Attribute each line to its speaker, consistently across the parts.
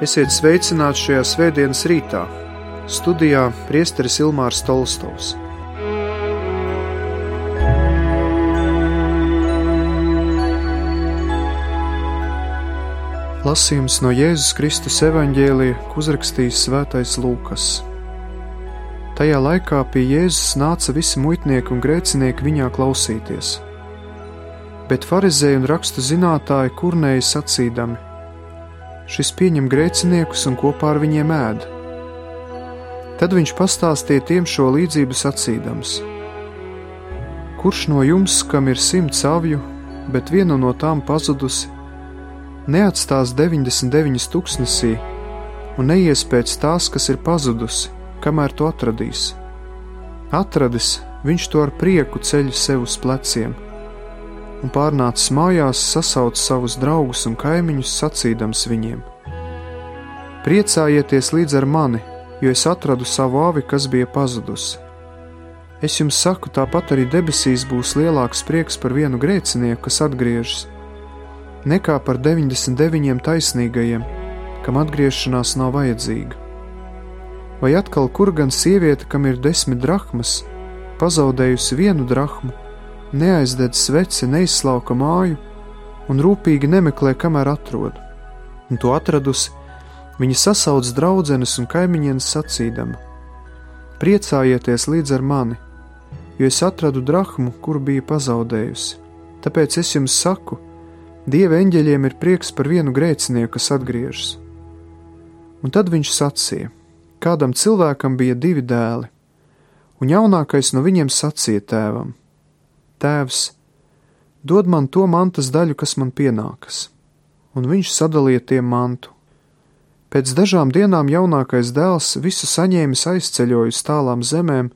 Speaker 1: Esiet sveicināti šajā svētdienas rītā. Studijā priesteris Ilmārs Tolstovs. Lasījums no Jēzus Kristus evaņģēlija, ko uzrakstījis Svētais Lūkas. Tajā laikā pie Jēzus nāca visi muitnieki un grēcinieki viņā klausīties. Bet farizēji un rakstu zinātāji kurnēja sacīdami: šis pieņem grēciniekus un kopā ar viņiem ēd. Tad viņš pastāstīja tiem šo līdzību sacīdams: Kurš no jums, kam ir simts avju, bet viena no tām pazudusi, neatstās 99 tūkstnesī un neies pēc tās, kas ir pazudusi, kamēr to atradīs? Atradis, viņš to ar prieku ceļ sev uz pleciem un pārnācis mājās, sasauca savus draugus un kaimiņus, sacīdams viņiem: Priecājieties līdz ar mani, jo es atradu savu avi, kas bija pazudusi. Es jums saku, tāpat arī debesīs būs lielāks prieks par vienu grēcinieku, kas atgriežas, nekā par 99 taisnīgajiem, kam atgriešanās nav vajadzīga. Vai atkal kur gan sieviete, kam ir desmit drachmas, pazaudējusi vienu drachmu, neaizdedz sveci, neizslauka māju un rūpīgi nemeklē, kamēr atrod. Un to atradusi, viņa sasauc draudzenes un kaimiņienes sacīdama: Priecājieties līdz ar mani, jo es atradu drachmu, kuru biju pazaudējusi. Tāpēc es jums saku, Dieva eņģeļiem ir prieks par vienu grēcinieku, kas atgriežas. Un tad viņš sacīja: Kādam cilvēkam bija divi dēli, un jaunākais no viņiem sacīja tēvam: Tēvs, dod man to mantas daļu, kas man pienākas, un viņš sadalīja tiem mantu. Pēc dažām dienām jaunākais dēls visu saņēmis aizceļoja uz tālām zemēm,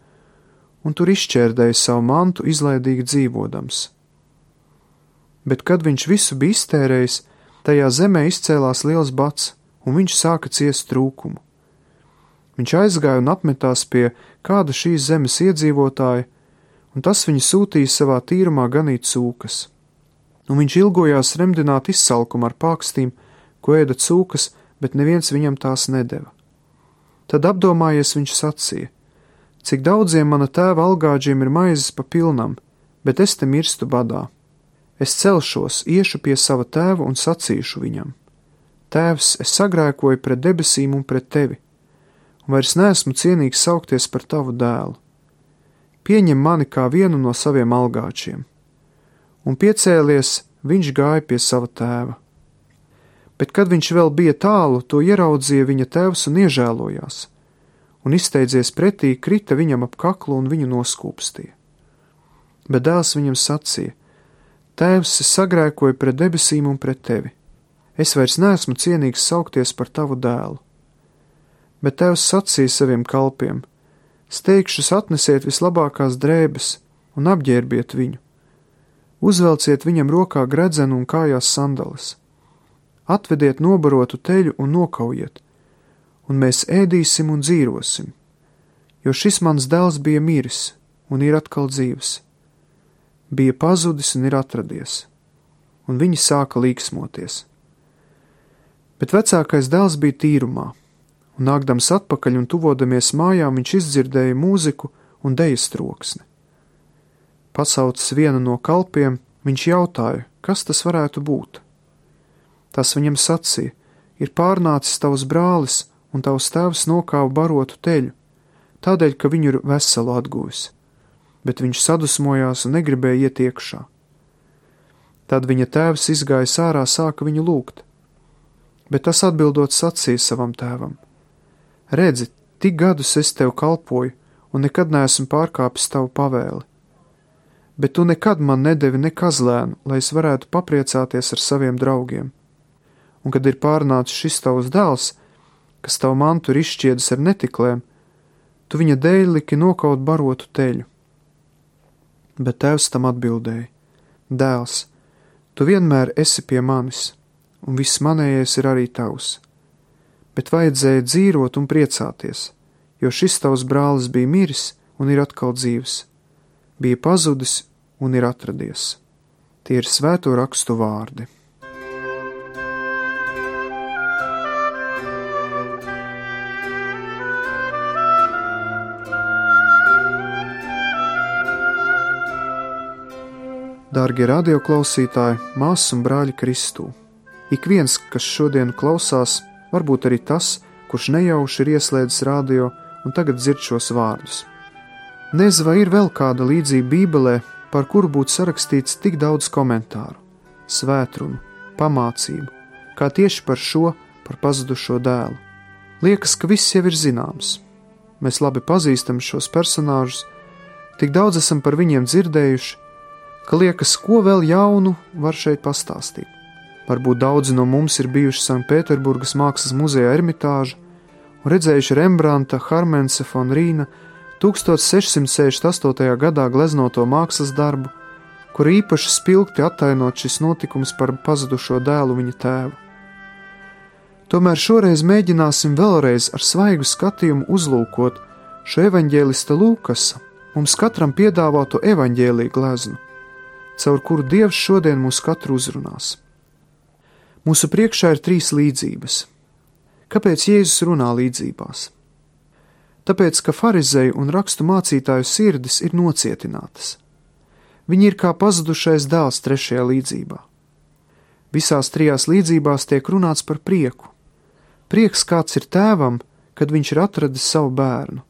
Speaker 1: un tur izšķērdēja savu mantu, izlaidīgi dzīvodams. Bet, kad viņš visu bija iztērējis, tajā zemē izcēlās liels bats, un viņš sāka ciest trūkumu. Viņš aizgāja un apmetās pie kāda šīs zemes iedzīvotāja, un tas viņu sūtīja savā tīrumā ganīt cūkas. Un viņš ilgojās remdināt izsalkumu ar pākstīm, ko ēda cūkas, bet neviens viņam tās nedeva. Tad apdomājies viņš sacīja: Cik daudziem mana tēva algāģiem ir maizes pa pilnam, bet es te mirstu badā. Es celšos, iešu pie sava tēva un sacīšu viņam: Tēvs, es sagrēkoju pret debesīm un pret tevi, un vairs neesmu cienīgs saukties par tavu dēlu pieņem mani kā vienu no saviem algāčiem. Un piecēlies, viņš gāja pie sava tēva. Bet, kad viņš vēl bija tālu, to ieraudzīja viņa tēvs un iežēlojās, un izsteidzies pretī, krita viņam ap kaklu un viņu noskūpstīja. Bet dēls viņam sacīja: Tēvs, es sagrēkoju pret debesīm un pret tevi. Es vairs neesmu cienīgs saukties par tavu dēlu. Bet tēvs sacīja saviem kalpiem: Steigšus atnesiet vislabākās drēbes un apģērbiet viņu. Uzvelciet viņam rokā gredzenu un kājās sandalas. Atvediet nobarotu teļu un nokaujiet, un mēs ēdīsim un dzīvosim, jo šis mans dēls bija miris un ir atkal dzīves, bija pazudis un ir atradies, un viņi sāka līksmoties. Bet vecākais dēls bija tīrumā un nākdams atpakaļ un tuvodamies mājām, viņš izdzirdēja mūziku un dejas troksni. Pasaucis vienu no kalpiem, viņš jautāja, kas tas varētu būt. Tas viņam sacīja: Ir pārnācis tavs brālis, un tavs tēvs nokāva barotu teļu, tādēļ, ka viņu ir veselu atguvis. Bet viņš sadusmojās un negribēja iet iekšā. Tad viņa tēvs izgāja ārā, sāka viņu lūgt, bet tas atbildot sacīja savam tēvam: Redzi, tik gadus es tev kalpoju, un nekad neesmu pārkāpis tavu pavēli. Bet tu nekad man nedevi ne kazlēnu, lai es varētu papriecāties ar saviem draugiem. Un kad ir pārnācis šis tavs dēls, kas tavu mantu ir izšķiedis ar netiklēm, tu viņa dēļ liki nokaut barotu teļu. Bet tēvs tam atbildēja: Dēls, tu vienmēr esi pie manis, un viss manējais ir arī tavs bet vajadzēja dzīvot un priecāties, jo šis tavs brālis bija miris un ir atkal dzīves, bija pazudis un ir atradies. Tie ir svēto rakstu vārdi. Dārgie radioklausītāji, māsas un brāļi Kristū! Ik viens, kas šodien klausās, varbūt arī tas, kurš nejauši ir ieslēdzis radio un tagad dzird šos vārdus. Nezinu, vai ir vēl kāda līdzība Bībelē, par kuru būtu sarakstīts tik daudz komentāru, svētrunu, pamācību, kā tieši par šo, par pazudušo dēlu. Liekas, ka viss jau ir zināms. Mēs labi pazīstam šos personāžus, tik daudz esam par viņiem dzirdējuši, ka liekas, ko vēl jaunu var šeit pastāstīt. Varbūt daudzi no mums ir bijuši Sanktpēterburgas mākslas muzeja ermitāža un redzējuši Rembrandta Harmensa von Rīna 1668. gadā gleznoto mākslas darbu, kur īpaši spilgti attainot šis notikums par pazudušo dēlu viņa tēvu. Tomēr šoreiz mēģināsim vēlreiz ar svaigu skatījumu uzlūkot šo evaņģēlista Lūkasa mums katram piedāvāto evaņģēlīju gleznu caur kuru Dievs šodien mūs katru uzrunās. Mūsu priekšā ir trīs līdzības. Kāpēc Jēzus runā līdzībās? Tāpēc, ka farizēju un rakstu mācītāju sirdis ir nocietinātas. Viņi ir kā pazudušais dēls trešajā līdzībā. Visās trijās līdzībās tiek runāts par prieku. Prieks kāds ir tēvam, kad viņš ir atradis savu bērnu.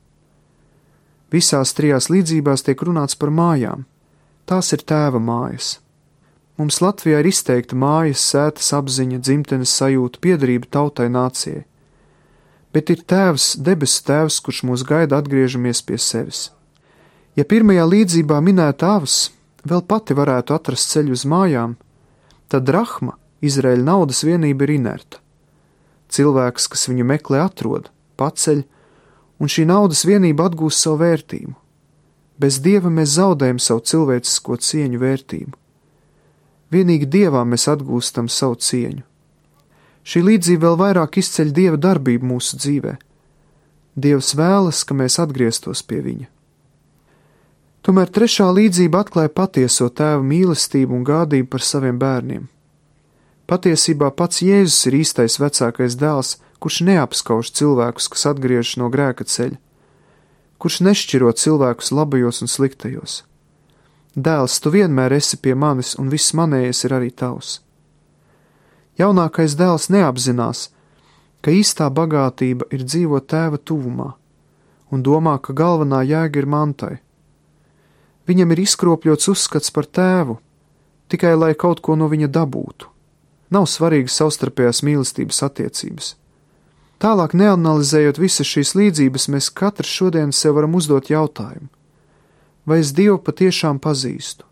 Speaker 1: Visās trijās līdzībās tiek runāts par mājām, Tās ir tēva mājas. Mums Latvijā ir izteikta mājas, sētas apziņa, dzimtenes sajūta, piedarība tautai nācijai. Bet ir tēvs, debesu tēvs, kurš mūs gaida atgriežamies pie sevis. Ja pirmajā līdzībā minēta avs vēl pati varētu atrast ceļu uz mājām, tad drahma, Izraēļa naudas vienība, ir inerta. Cilvēks, kas viņu meklē, atrod, paceļ, un šī naudas vienība atgūst savu vērtību. Bez dieva mēs zaudējam savu cilvēcisko cieņu vērtību. Vienīgi dievā mēs atgūstam savu cieņu. Šī līdzība vēl vairāk izceļ dieva darbību mūsu dzīvē. Dievs vēlas, ka mēs atgrieztos pie viņa. Tomēr trešā līdzība atklāja patieso tēva mīlestību un gādību par saviem bērniem. Patiesībā pats Jēzus ir īstais vecākais dēls, kurš neapskauž cilvēkus, kas atgriežas no grēka ceļa kurš nešķiro cilvēkus labajos un sliktajos. Dēls, tu vienmēr esi pie manis, un viss manējais ir arī tavs. Jaunākais dēls neapzinās, ka īstā bagātība ir dzīvot tēva tuvumā, un domā, ka galvenā jēga ir mantai. Viņam ir izkropļots uzskats par tēvu, tikai lai kaut ko no viņa dabūtu. Nav svarīgi savstarpējās mīlestības attiecības. Tālāk, neanalizējot visas šīs līdzības, mēs katrs šodien sev varam uzdot jautājumu: vai es Dievu patiešām pazīstu?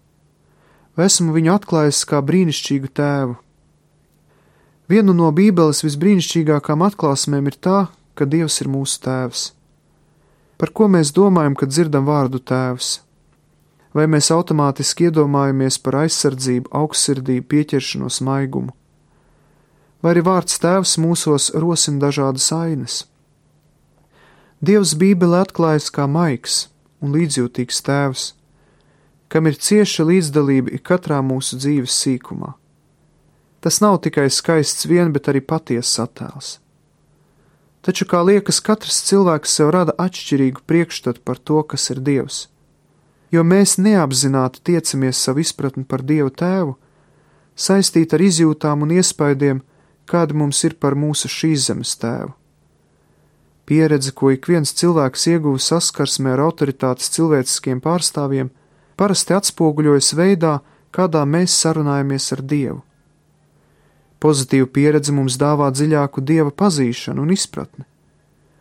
Speaker 1: Vai esmu viņu atklājis kā brīnišķīgu tēvu? Viena no Bībeles visbrīnišķīgākām atklāsmēm ir tā, ka Dievs ir mūsu tēvs. Par ko mēs domājam, kad dzirdam vārdu tēvs? Vai mēs automātiski iedomājamies par aizsardzību, augstsirdību, pieķeršanos, maigumu? vai arī vārds tēvs mūsos rosina dažādas ainas. Dievs Bībele atklājas kā maigs un līdzjūtīgs tēvs, kam ir cieša līdzdalība katrā mūsu dzīves sīkumā. Tas nav tikai skaists vien, bet arī patiesas attēls. Taču, kā liekas, katrs cilvēks sev rada atšķirīgu priekšstatu par to, kas ir Dievs. Jo mēs neapzināti tiecamies savu izpratni par Dievu Tēvu, saistīt ar izjūtām un iespaidiem, kāda mums ir par mūsu šīs zemes tēvu. Pieredze, ko ik viens cilvēks ieguva saskarsmē ar autoritātes cilvēciskiem pārstāvjiem, parasti atspoguļojas veidā, kādā mēs sarunājamies ar Dievu. Pozitīva pieredze mums dāvā dziļāku dieva pazīšanu un izpratni.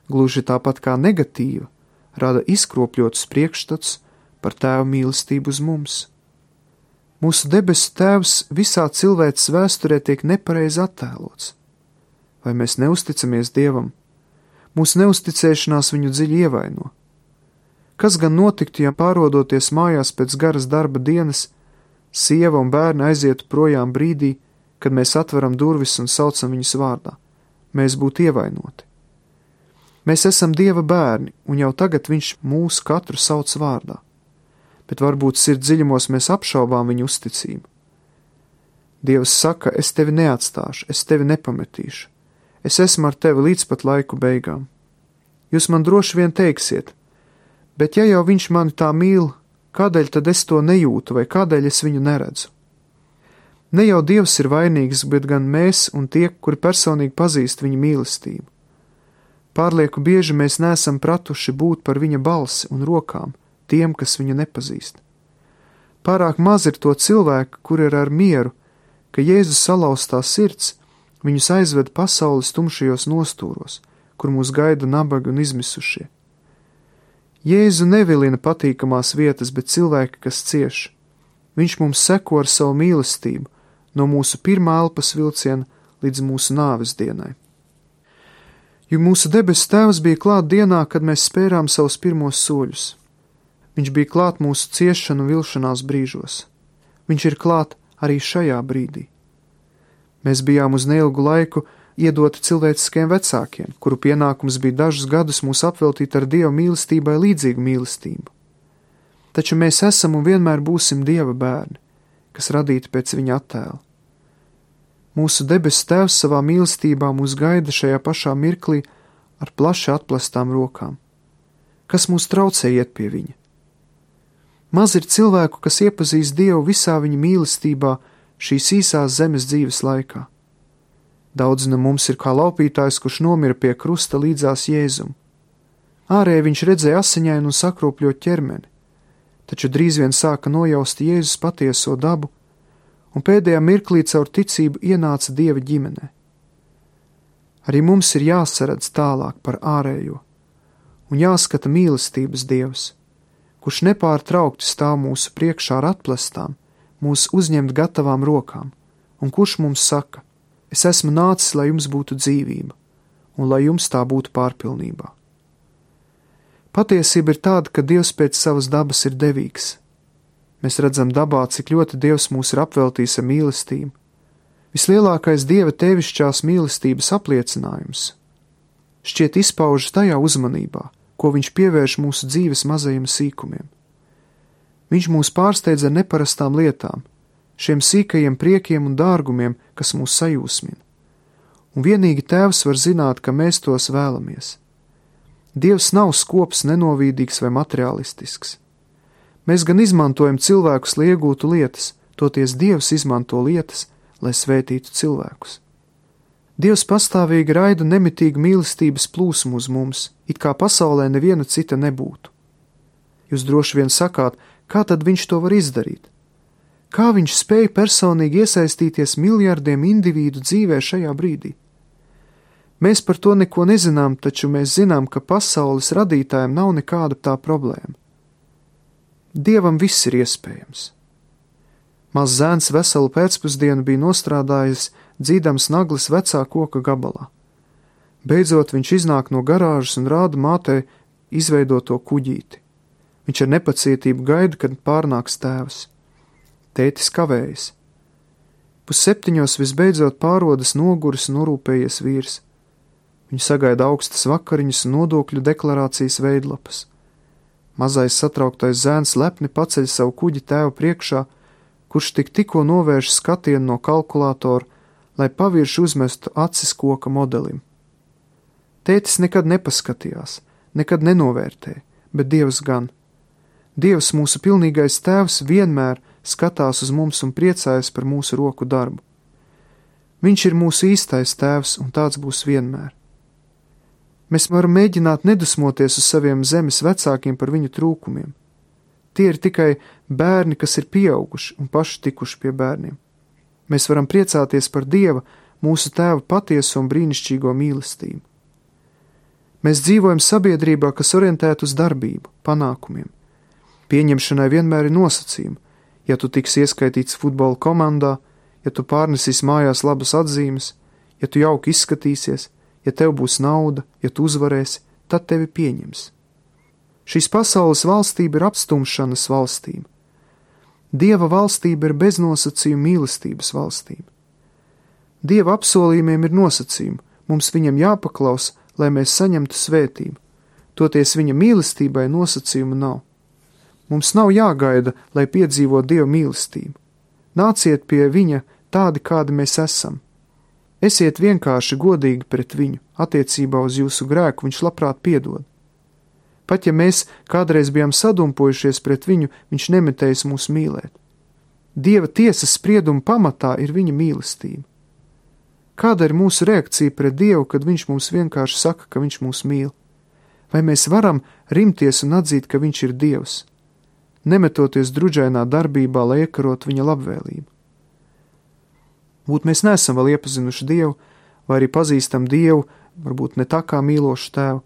Speaker 1: Gluži tāpat kā negatīva, rada izkropļotus priekšstats par tēva mīlestību uz mums. Mūsu debesu Tēvs visā cilvēces vēsturē tiek nepareizi attēlots. Vai mēs neusticamies Dievam? Mūsu neusticēšanās viņu dziļi ievaino. Kas gan notiktu, ja pārodoties mājās pēc garas darba dienas, sieva un bērni aizietu projām brīdī, kad mēs atveram durvis un saucam viņus vārdā? Mēs būtu ievainoti. Mēs esam Dieva bērni, un jau tagad Viņš mūs katru sauc vārdā bet varbūt sirds dziļumos mēs apšaubām viņu uzticību. Dievs saka, es tevi neatstāšu, es tevi nepametīšu, es esmu ar tevi līdz pat laiku beigām. Jūs man droši vien teiksiet, bet ja jau viņš mani tā mīl, Kādēļ tad es to nejūtu, vai kādēļ es viņu neredzu? Ne jau Dievs ir vainīgs, bet gan mēs un tie, kuri personīgi pazīst viņa mīlestību. Pārlieku bieži mēs neesam pratuši būt par viņa balsi un rokām tiem, kas viņu nepazīst. Pārāk maz ir to cilvēku, kur ir ar mieru, ka Jēzus salauztā sirds viņus aizved pasaules tumšajos nostūros, kur mūs gaida nabagi un izmisušie. Jēzu nevilina patīkamās vietas, bet cilvēki, kas cieš. Viņš mums seko ar savu mīlestību, no mūsu pirmā elpas vilciena līdz mūsu nāves dienai. Jo mūsu debesu Tēvs bija klāt dienā, kad mēs spērām savus pirmos soļus. Viņš bija klāt mūsu ciešanu un vilšanās brīžos. Viņš ir klāt arī šajā brīdī. Mēs bijām uz neilgu laiku iedoti cilvēciskiem vecākiem, kuru pienākums bija dažus gadus mūs apveltīt ar Dieva mīlestībai līdzīgu mīlestību. Taču mēs esam un vienmēr būsim Dieva bērni, kas radīti pēc Viņa attēla. Mūsu debesu Tēvs savā mīlestībā mūs gaida šajā pašā mirklī ar plaši atplestām rokām. Kas mūs traucē iet pie Viņa? Maz ir cilvēku, kas iepazīst Dievu visā Viņa mīlestībā šīs īsās zemes dzīves laikā. Daudz no mums ir kā laupītājs, kurš nomira pie krusta līdzās Jēzum. Ārēji viņš redzēja asiņainu un sakropļot ķermeni, taču drīz vien sāka nojaust Jēzus patieso dabu, un pēdējā mirklī caur ticību ienāca Dieva ģimenē. Arī mums ir jāsaredz tālāk par ārējo, un jāskata mīlestības Dievs, kurš nepārtraukti stāv mūsu priekšā ar atplestām, mūs uzņemt gatavām rokām, un kurš mums saka: Es esmu nācis, lai jums būtu dzīvība, un lai jums tā būtu pārpilnībā. Patiesība ir tāda, ka Dievs pēc savas dabas ir devīgs. Mēs redzam dabā, cik ļoti Dievs mūs ir apveltījis ar mīlestību. Vislielākais Dieva tevišķās mīlestības apliecinājums šķiet izpaužas tajā uzmanībā, ko Viņš pievērš mūsu dzīves mazajiem sīkumiem. Viņš mūs pārsteidz ar neparastām lietām, šiem sīkajiem priekiem un dārgumiem, kas mūs sajūsmina. Un vienīgi Tēvs var zināt, ka mēs tos vēlamies. Dievs nav skops, nenovīdīgs vai materialistisks. Mēs gan izmantojam cilvēkus, lai iegūtu lietas, toties Dievs izmanto lietas, lai svētītu cilvēkus. Dievs pastāvīgi raida nemitīgu mīlestības plūsmu uz mums, it kā pasaulē neviena cita nebūtu. Jūs droši vien sakāt, kā tad viņš to var izdarīt? Kā viņš spēja personīgi iesaistīties miljardiem individu dzīvē šajā brīdī? Mēs par to neko nezinām, taču mēs zinām, ka pasaules radītājiem nav nekāda tā problēma. Dievam viss ir iespējams. Mazs zēns veselu pēcpusdienu bija nostrādājis, dzīdams naglis vecā koka gabalā. Beidzot viņš iznāk no garāžas un rāda mātei izveidoto kuģīti. Viņš ar nepacietību gaida, kad pārnāks tēvs. Tētis kavējas. Pusseptiņos visbeidzot pārodas noguris norūpējies vīrs. Viņu sagaida augstas vakariņas un nodokļu deklarācijas veidlapas. Mazais satrauktais zēns lepni paceļ savu kuģi tēva priekšā, kurš tik tikko novērš skatienu no kalkulātora, lai pavirši uzmestu acis koka modelim. Tētis nekad nepaskatījās, nekad nenovērtēja, bet Dievs gan. Dievs, mūsu pilnīgais tēvs, vienmēr skatās uz mums un priecājas par mūsu roku darbu. Viņš ir mūsu īstais tēvs, un tāds būs vienmēr. Mēs varam mēģināt nedusmoties uz saviem zemes vecākiem par viņu trūkumiem. Tie ir tikai bērni, kas ir pieauguši un paši tikuši pie bērniem. Mēs varam priecāties par Dieva, mūsu tēva patieso un brīnišķīgo mīlestību. Mēs dzīvojam sabiedrībā, kas orientēta uz darbību, panākumiem. Pieņemšanai vienmēr ir nosacījumi, ja tu tiksi ieskaitīts futbola komandā, ja tu pārnesīs mājās labas atzīmes, ja tu jauki izskatīsies, ja tev būs nauda, ja tu uzvarēsi, tad tevi pieņems. Šīs pasaules valstība ir apstumšanas valstība. Dieva valstība ir beznosacījuma mīlestības valstība. Dieva apsolījumiem ir nosacījumi, mums viņam jāpaklaus, lai mēs saņemtu svētību, toties viņa mīlestībai nosacījumu nav. Mums nav jāgaida, lai piedzīvotu Dieva mīlestību. Nāciet pie Viņa tādi, kādi mēs esam. Esiet vienkārši godīgi pret Viņu, attiecībā uz jūsu grēku Viņš labprāt piedod. Pat ja mēs kādreiz bijām sadumpojušies pret viņu, viņš nemetējis mūs mīlēt. Dieva tiesas sprieduma pamatā ir viņa mīlestība. Kāda ir mūsu reakcija pret Dievu, kad Viņš mums vienkārši saka, ka Viņš mūs mīl? Vai mēs varam rimties un atzīt, ka Viņš ir Dievs, nemetoties druģainā darbībā, lai iekarot Viņa labvēlību? Būt mēs neesam vēl iepazinuši Dievu, vai arī pazīstam Dievu, varbūt ne tā kā mīlošu tēvu,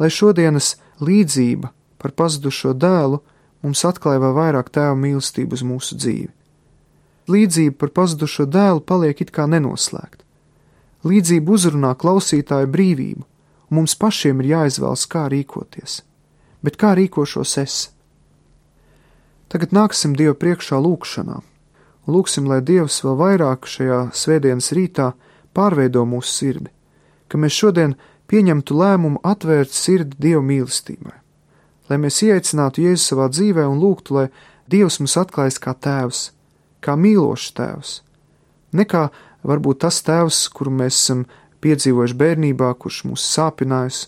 Speaker 1: lai šodienas līdzība par pazudušo dēlu mums atklāja vēl vairāk tēva mīlestību uz mūsu dzīvi. Līdzība par pazudušo dēlu paliek it kā nenoslēgta. Līdzība uzrunā klausītāju brīvību, un mums pašiem ir jāizvēlas, kā rīkoties. Bet kā rīkošos es? Tagad nāksim Dievu priekšā lūgšanā, un lūgsim, lai Dievs vēl vairāk šajā svētdienas rītā pārveido mūsu sirdi, ka mēs šodien pieņemtu lēmumu atvērt sirdi Dieva mīlestībai, lai mēs ieaicinātu Jēzu savā dzīvē un lūgtu, lai Dievs mums atklājas kā tēvs, kā mīlošs tēvs, ne kā varbūt tas tēvs, kuru mēs esam piedzīvojuši bērnībā, kurš mūs sāpinājis,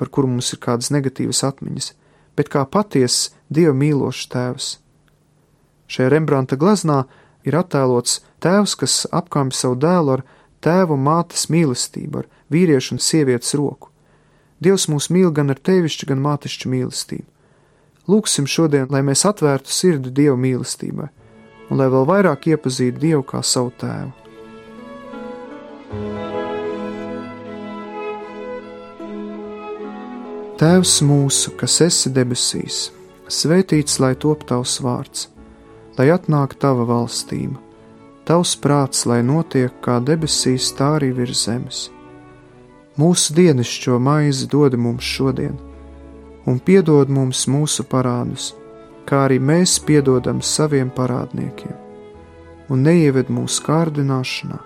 Speaker 1: par kuru mums ir kādas negatīvas atmiņas, bet kā patiesa Dieva mīlošs tēvs. Šajā Rembrandta glaznā ir attēlots tēvs, kas apkamj savu dēlu ar tēvu mātes mīlestību, ar vīriešu un sievietes roku. Dievs mūs mīl gan ar tevišķu, gan mātišķu mīlestību. Lūksim šodien, lai mēs atvērtu sirdi Dieva mīlestībai, un lai vēl vairāk iepazītu Dievu kā savu tēvu. Tēvs mūsu, kas esi debesīs, svētīts lai top tavs vārds, lai atnāk tava valstība, tavs prāts, lai notiek kā debesīs, tā arī virs zemes Mūsu dienascho maizi dod mums šodien, un piedod mums mūsu parādus, kā arī mēs piedodam saviem parādniekiem, un neieved mūsu kārdināšanā,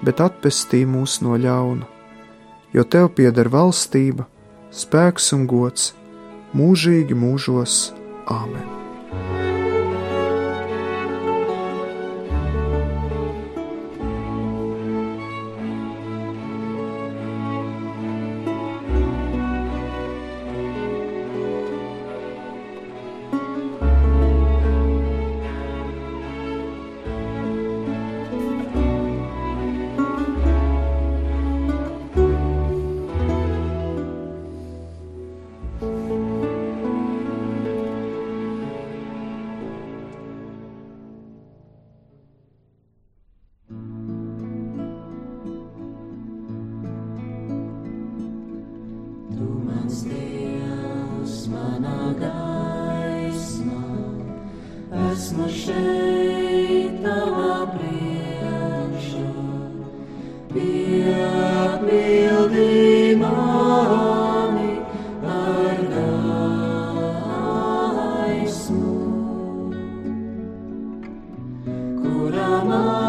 Speaker 1: bet atpestī mūs no ļauna, jo tev pieder valstība, spēks un gods mūžīgi mūžos. Āmen!
Speaker 2: Rama.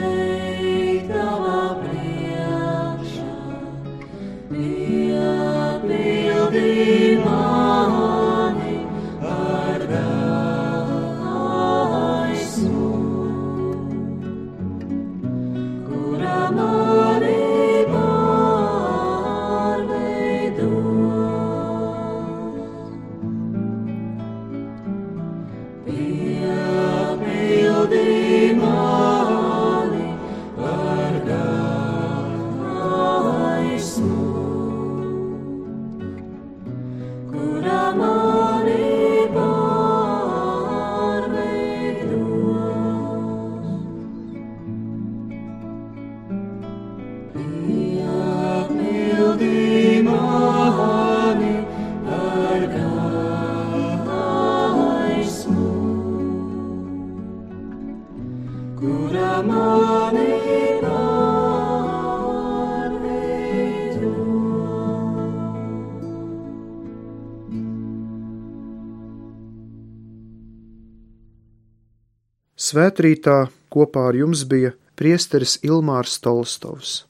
Speaker 2: Mani ar
Speaker 1: Svētrītā kopā ar jums bija priesteris Ilmārs Tolstovs.